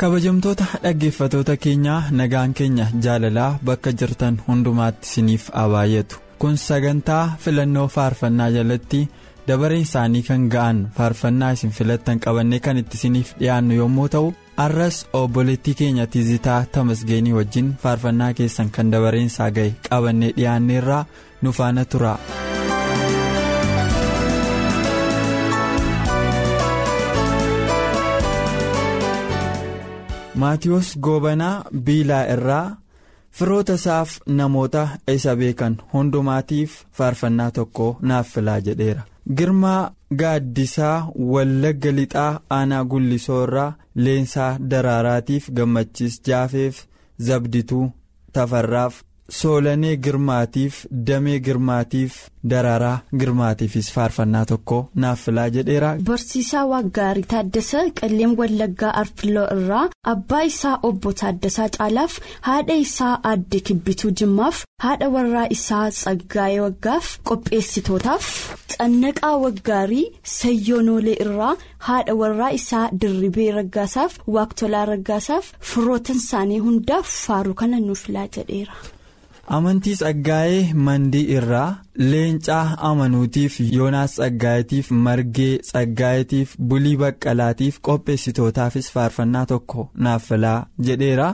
Kabajamtoota dhaggeeffatoota keenyaa nagaan keenya jaalalaa bakka jirtan hundumaatti isiniif haa baay'atu kun sagantaa filannoo faarfannaa jalatti dabareen isaanii kan ga'an faarfannaa isin filattan qabannee kan itti isiniif dhiyaannu yommuu ta'u arras obboleettii keenya tizitaa tamasgeenii wajjin faarfannaa keessan kan dabareen isaa ga'e qabannee dhiyaanneerraa nu faana tura. Maatiyoos goobanaa biilaa irraa firoota isaaf namoota isa beekan hundumaatiif faarfannaa tokko naaf filaa jedheera. Girmaa gaaddisaa wallagga lixaa aanaa gullisoo irraa leensaa daraaraatiif gammachiis jaafeef zabdituu tafarraaf soolanee girmaatiif damee girmaatiif daraaraa girmaatiifis faarfannaa tokko naaf filaa jedheera. Barsiisaa Waaggaarii Taaddasaa Qalleen Wallaggaa Arfiloo irraa abbaa isaa obbo Taaddasaa Caalaaf haadha isaa aadde Kibbituu Jimmaaf haadha warraa isaa Tsaggaayee Waggaaf qopheessitootaaf Cannaqaa Waggaarii Sayyoonoolee irraa haadha warraa isaa Dirribee Raggaasaaf Waaktolaa Raggaasaaf firootan isaanii hundaaf faaruu kana nuuf filaa jedheera. Amantii tsaggaa'ee mandii irraa leencaa amanuutiif yoonaas tsaggaayeetiif margee tsaggaayeetiif bulii baqqalaatiif qopheessitootaafis faarfannaa tokko naaf filaa jedheera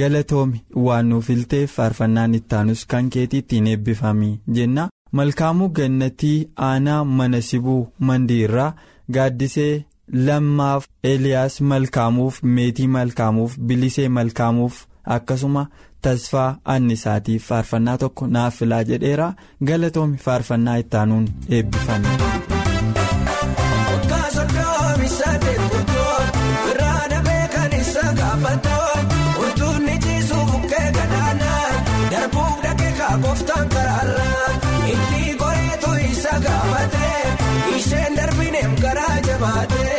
galatoomi waan nuuf filteef faarfannaan ittaanus kan keetii ittiin eebbifamii jenna malkaamuu gannatii aanaa mana sibuu mandii irraa gaaddisee lammaaf eliyaas malkaamuuf meetii malkaamuuf bilisee malkaamuuf akkasuma. Tasfaa annisaatiif faarfannaa tokko naaf filaa jedheera galatoomi faarfannaa ittaanuun eebbifame. isheen darbineem garaa jabaate.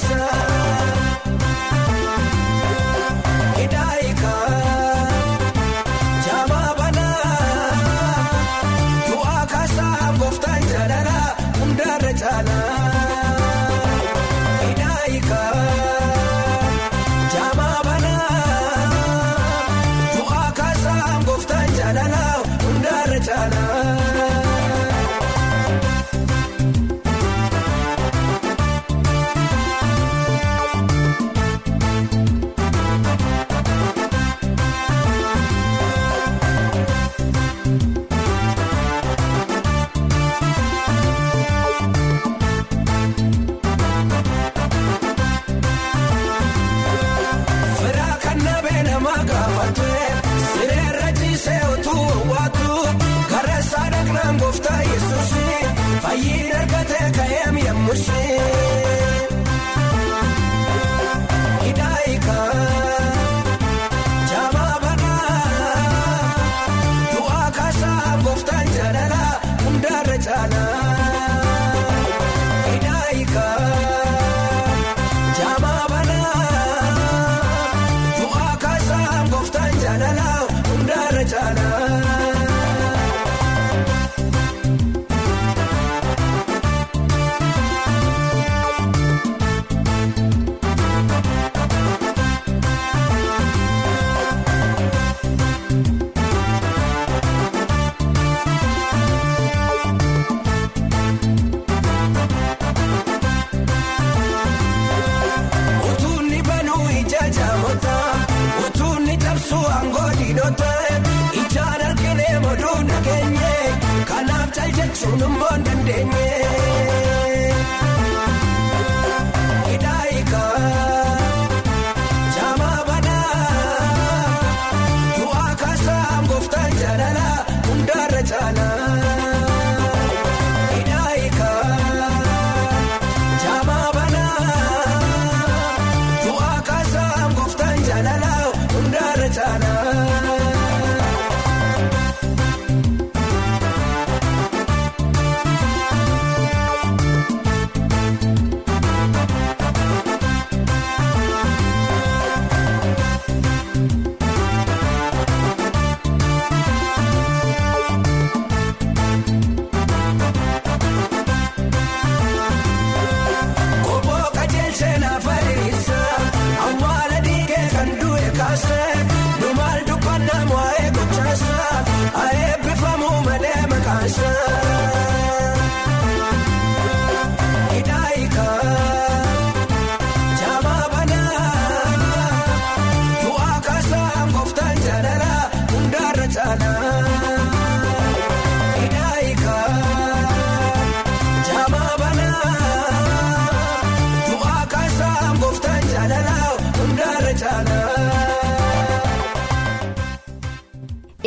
Tuqxee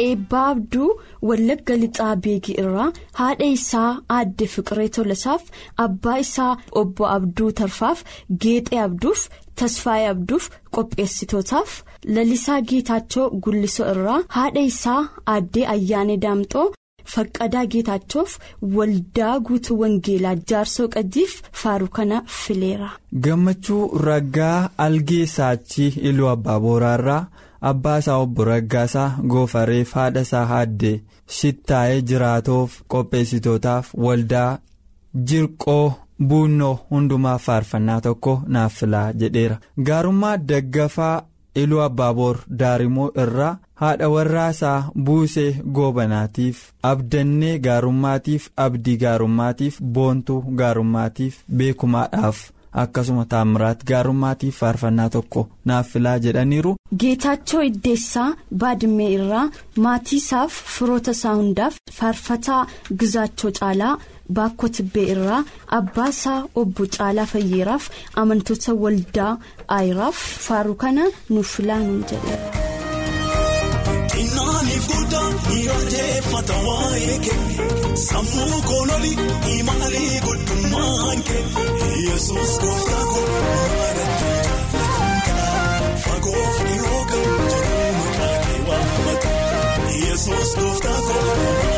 eebbaa abduu wallagga lixaa beekii irraa haadha isaa aadde fiqiree tolasaaf abbaa isaa obbo abduu tarfaaf geexee abduuf tasfaayee abduuf qopheessitootaaf lalisaa geetaachoo gullisoo irraa haadha isaa aaddee ayyaanee daamxoo faqqadaa geetaachoof waldaa guutuu wangeelaa jaarsoo qajiif faaruu kana fileera. gammachuu raggaa algee saachii iluu abbaa booraarraa abbaa isaa obbo raggaasaa goofareef haadha isaa haaddee shittaa'ee jiraatoof qopheessitootaaf waldaa jirqoo buunnoo hundumaaf faarfannaa tokko naaf filaa jedheera. Gaarummaa daggafaa iluu abbaaboor daarimoo irraa haadha warraasaa buusee goobanaatiif abdannee gaarummaatiif abdii gaarummaatiif boontuu gaarummaatiif beekumaadhaaf akkasuma taamiraat gaarummaatiif faarfannaa tokko naaf filaa jedhaniiru. geetaachoo iddeessaa baadimmee irraa maatii isaaf firoota isaa hundaaf faarfataa gizaachoo caalaa baakkoo tibbee irraa abbaa isaa obbo caalaa fayyeeraaf amantoota waldaa aayiraaf faaruu kana nuuf filaa nuun jedhe. Sammuu koololi imaalii guddummaan kee yesus gooftaa maaratti jaalladha fagoof dhiyoo kan jiru maqaa kee waammata yesus gooftaa koo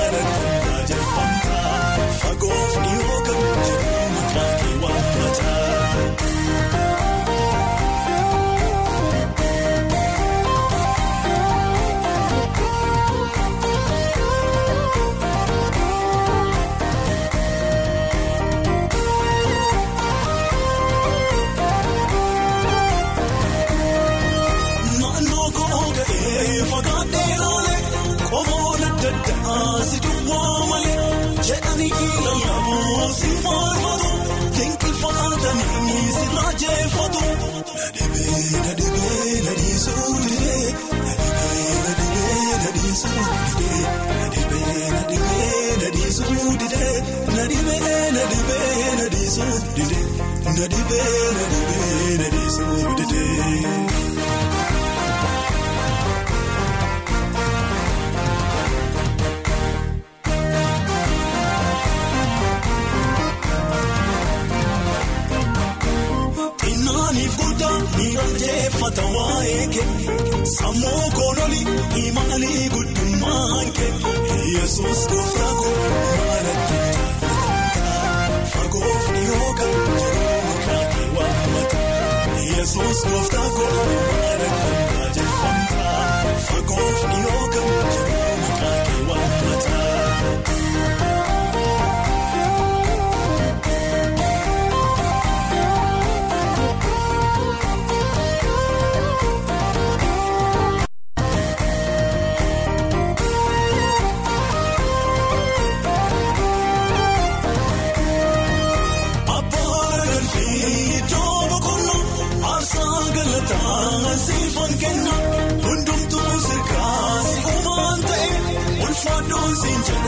Inaaniif guddaa miidhagdeeffata waa'ee kee sammuu koololi imaalii guddummaan kee yesus gooftaa koo maaratti jaalladha fagoof dhiyoo kan jiru maqaa kee waammata yesus gooftaa koo maaratti tajaajilfamta fagoof dhiyoo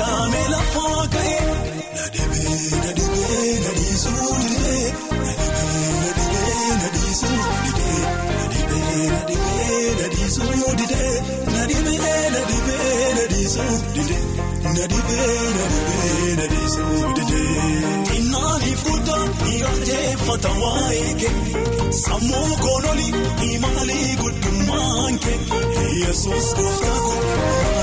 siin jedhame lafaa ka'e na dhibee na dhibee na dhiisuu didee na dhibee na dhiisuu didee na dhibee na dhibee na dhiisuu didee na dhibee na dhibee na dhiisuu didee na dhibee na dhibee na dhiisuu didee. Innaaniif guddaa dhiyaanjeeffata waa'ee kee sammuu koololi imaalii guddummaan kee yesus gooftaa guddaa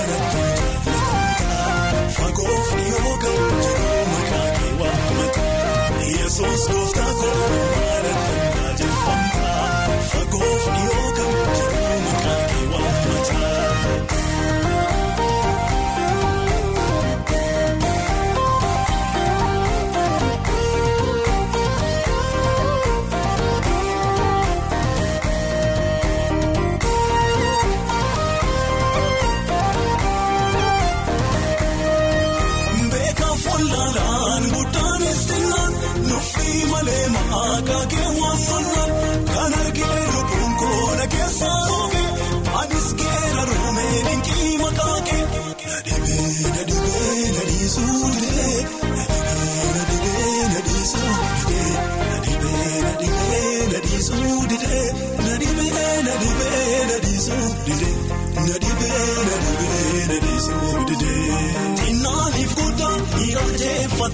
maqaa kee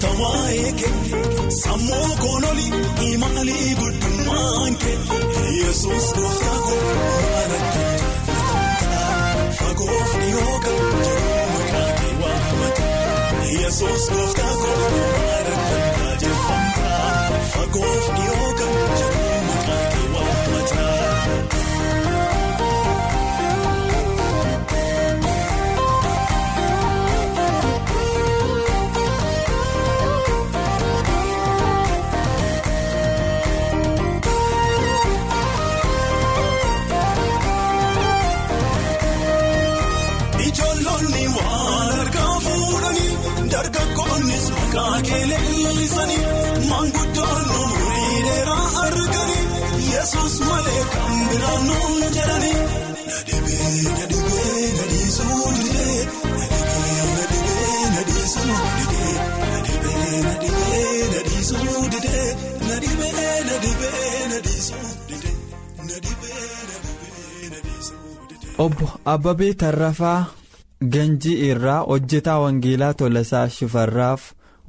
dhiyaanjeeffata waa'ee kee sammuu koololi imaalii guddummaan kee yesus gooftaa guddaa fagoof dhiyoo kan jiru maqaa kee waamata yesus gooftaa guddaa Abbabee Tarrafaa Ganjii irraa hojjetaa Wangeelaa Tolasaa Shifarraaf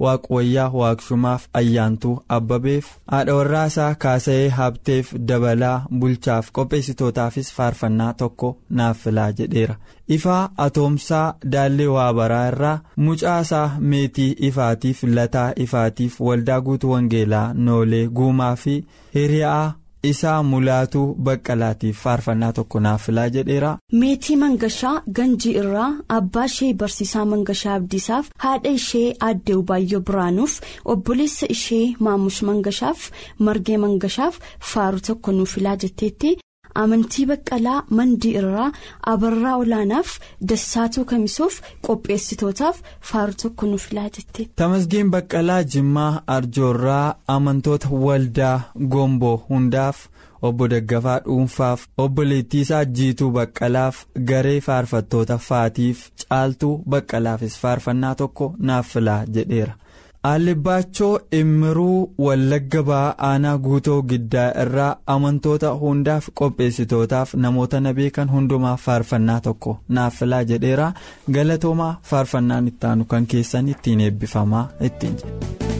Waaqwayyaa Waaqshumaaf Ayyaantuu Abbabeef haadha warraasaa Kaasa'ee Habteef Dabalaa Bulchaaf qopheessitootaafis faarfannaa tokko naaf filaa jedheera. Ifaa Atoomsaa Daallee Waabaraa irraa mucaasaa Meetii Ifaatiif Lataa Ifaatiif Waldaa Guutuu Wangeelaa Noolee Guumaa fi Hiriyaa. Isaa mulaatuu baqqalaatiif faarfannaa tokko naaf filaa jedheera. meetii mangashaa ganjii irraa abbaa ishee barsiisaa mangashaa abdiisaaf haadha ishee aadde ubaayyoo biraanuuf obboleessa ishee maamush mangashaaf margee mangashaaf faaru tokko nuuf filaa jetteetti amantii baqqalaa mandii irraa abarraa olaanaaf dassaatuu kamisoof qopheessitootaaf faaru tokko nuuf filaa jetteetti. Tamasgeen Baqqalaa Jimmaa Arjoorraa amantoota waldaa Gomboo hundaaf obbo Daggafaa Dhuunfaaf obbo Leettiisaa Jiituu Baqqalaaf garee faarfattoota Faatiif Caaltuu Baqqalaafis faarfannaa tokko naaf filaa jedheera. Aalibbaachoo Immiruu Wallagga Ba'aa Aanaa Guutoo Giddaa irraa amantoota hundaaf qopheessitootaaf namoota na beekan hundumaaf faarfannaa tokko naaf filaa jedheera galatoomaa faarfannaan ittaanu kan keessan ittiin eebbifamaa ittiin jedhe.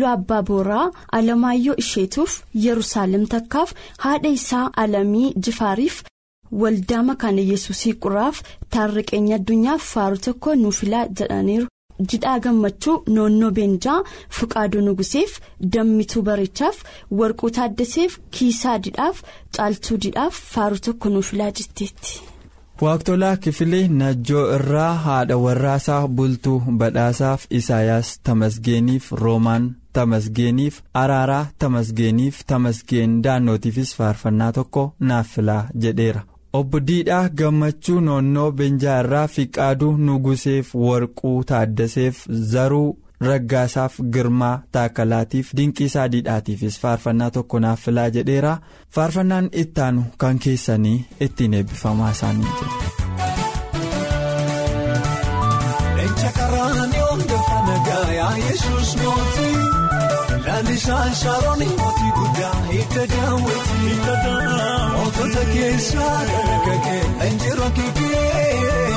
Warquu iluu abbaa booraa alamaayyoo isheetuuf yerusaalem takkaaf haadha isaa alamii jifaariif waldaa makaana yesuusii quraaf taarriqeenya addunyaaf faaru tokko nuufilaa jedhaniiru. jidhaa gammachuu noonnoo beenjaa fuqaaduu nuguseef dammituu bareechaaf warquu taaddaseef kiisaa didhaaf caaltuu didhaaf faaru tokko nuufilaa jetteetti. Waaqtolaa kifilee najjoo irraa haadha warraasaa bultuu badhaasaaf Isaayaas Tamasgeeniif Roomaan Tamasgeeniif Araaraa Tamasgeeniif Tamasgeen daannootiifis faarfannaa tokko naaf filaa jedheera. Obbo Diidhaa gammachuu noonnoo Benjaa irraa Fiqaaduu Nuguseef Warquu Taaddaseef Zaruu Raggaasaaf Girmaa Taakalaatiif Dinqiisaa Diidhaatiifis faarfannaa tokko naaf filaa jedheera. Faarfannaan ittaanu kan keessanii ittiin eebbifamaa isaanii jira. Lalisaan Shaaroon mootii guddaa hidda daawwatii mootota keessaa gagagee injirra kikee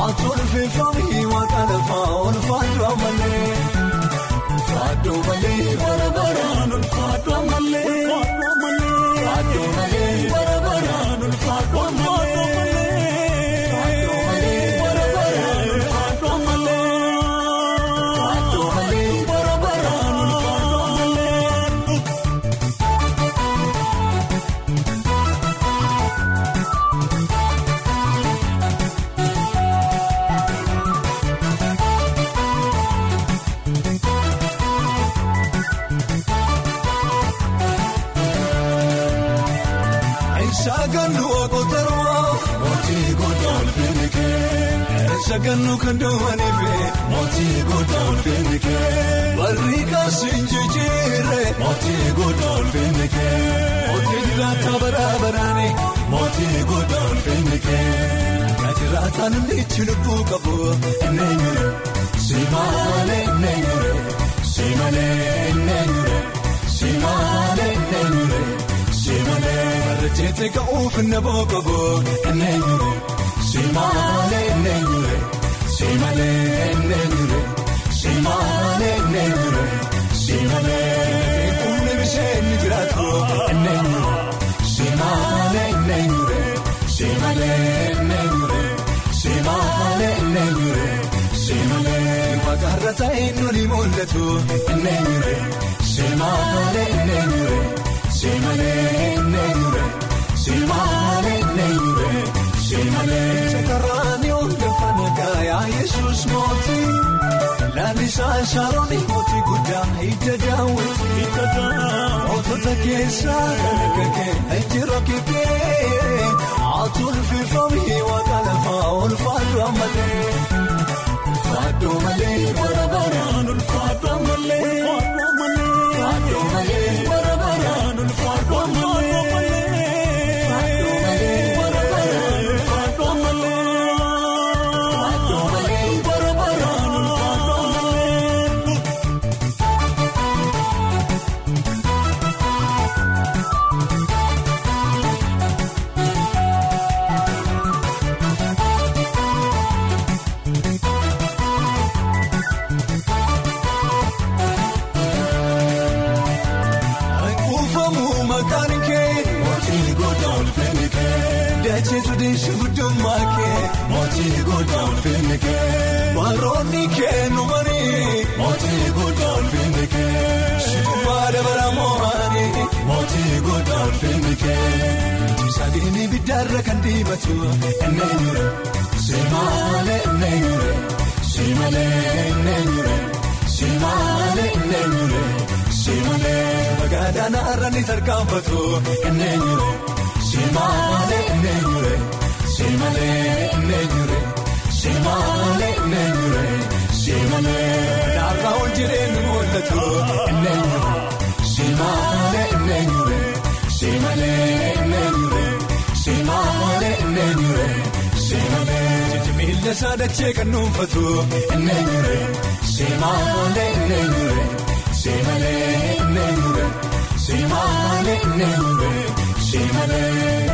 atoon feefamii waaqa lafaa olfaadhaa malee faaduu malee bara baraan sagannu kan dawwaniifee mootii godhaa olfeenikee barri kaasiin jijjiiree mootii godhaa olfeenikee mootii jiraata baraabaraani mootii godhaa olfeenikee najiraataan inni lubbuu qabu enneenyure simaalee enneenyure simaalee enneenyure simaalee enneenyure. Simalee barreessite ka'uuf na boqoboo enneenyure simaalee enneenyure simaalee enneenyure simaalee enneenyure simaalee humna bishaan jiraatu enneenyure simaalee enneenyure simaalee enneenyure simaalee enneenyure simaalee maqaarra ta'e nuni mul'atu enneenyure. Simalee neenyure simalee neenyure simalee hundafa nagaa yaa Yesuus mootii lalisaan Shaaroon mootii guddaa hidda daawwiti mootota keessaa gagagee injirra kikee atuun fiifamii waaqa lafaa olfaadhaa malee faaduu biddaarra kan diimatu enneenyure simaalee enneenyure simaalee enneenyure simaalee enneenyure. Simalee magaadhaan har'aan tarkaanfatu enneenyure simaalee enneenyure simaalee enneenyure simaalee enneenyure simaalee naafaa ol jireenyi mul'atu enneenyure simaalee enneenyure simaalee enneenyure simaalee enneenyure simaalee jijjiirra saadachee kan dhuunfatu enneenyure simaalee enneenyure. Simalee neenyure simalee neenyure simalee.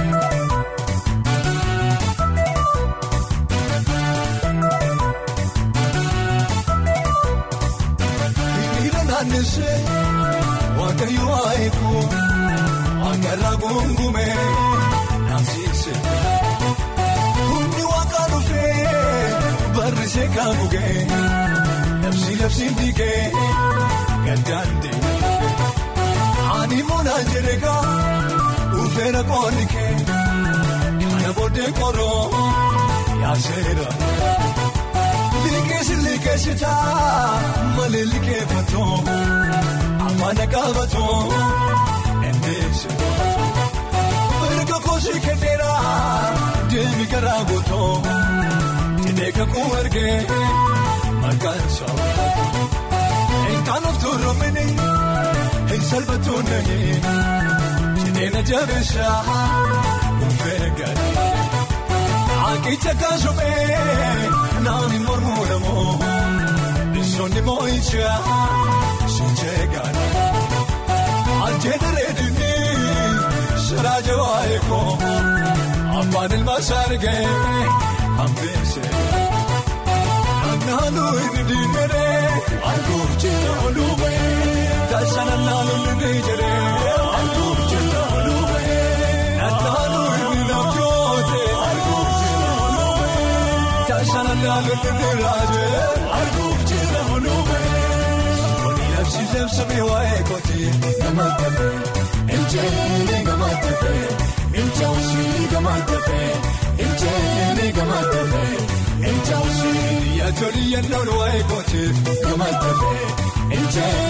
Hiriira jabeesse waaqayyo waayeeku akarraa gungume naamsiise humni waaqa dhufee barrisee kan gugee labsi labsiin dhiigee gaddaante ani muunaan jedheegaa dhufeera qoonni kee kana booddee koroo yaaseera. Liqeessi liqeessitaa malee liqeeffatoo afaan qaabatoo koosii kenneera deemi garaa gootoo jedhee kakuu ergee maqaan saawwatu eegaan of tuurumini hin salphatu nahi jedhee na jabeessaa dhufee gadi. Akicha kaasumee naani mormuu lamoo bisoonni moo'ichaa sinjee gaadha. Aljeedha reedinii siraa jawaa eekoo abbaan ilmaa saargee hambeese. Naannoo inni diinaree arguuf jira oluubee taasisa naannoo inni jedhee arguuf jira oluubee naannoo inni lafjootee arguuf jira. Taasisa naannoo inni raajee arguuf jira oluubee sirboonni labsi labsamee waa'ee kootee nama tafee ejjeenii gama tafee ejjaawusii gama tafee ejjeenii gama tafee ejjaawusii yaatoli yennoo waa'ee kootee gama tafee ejjeenii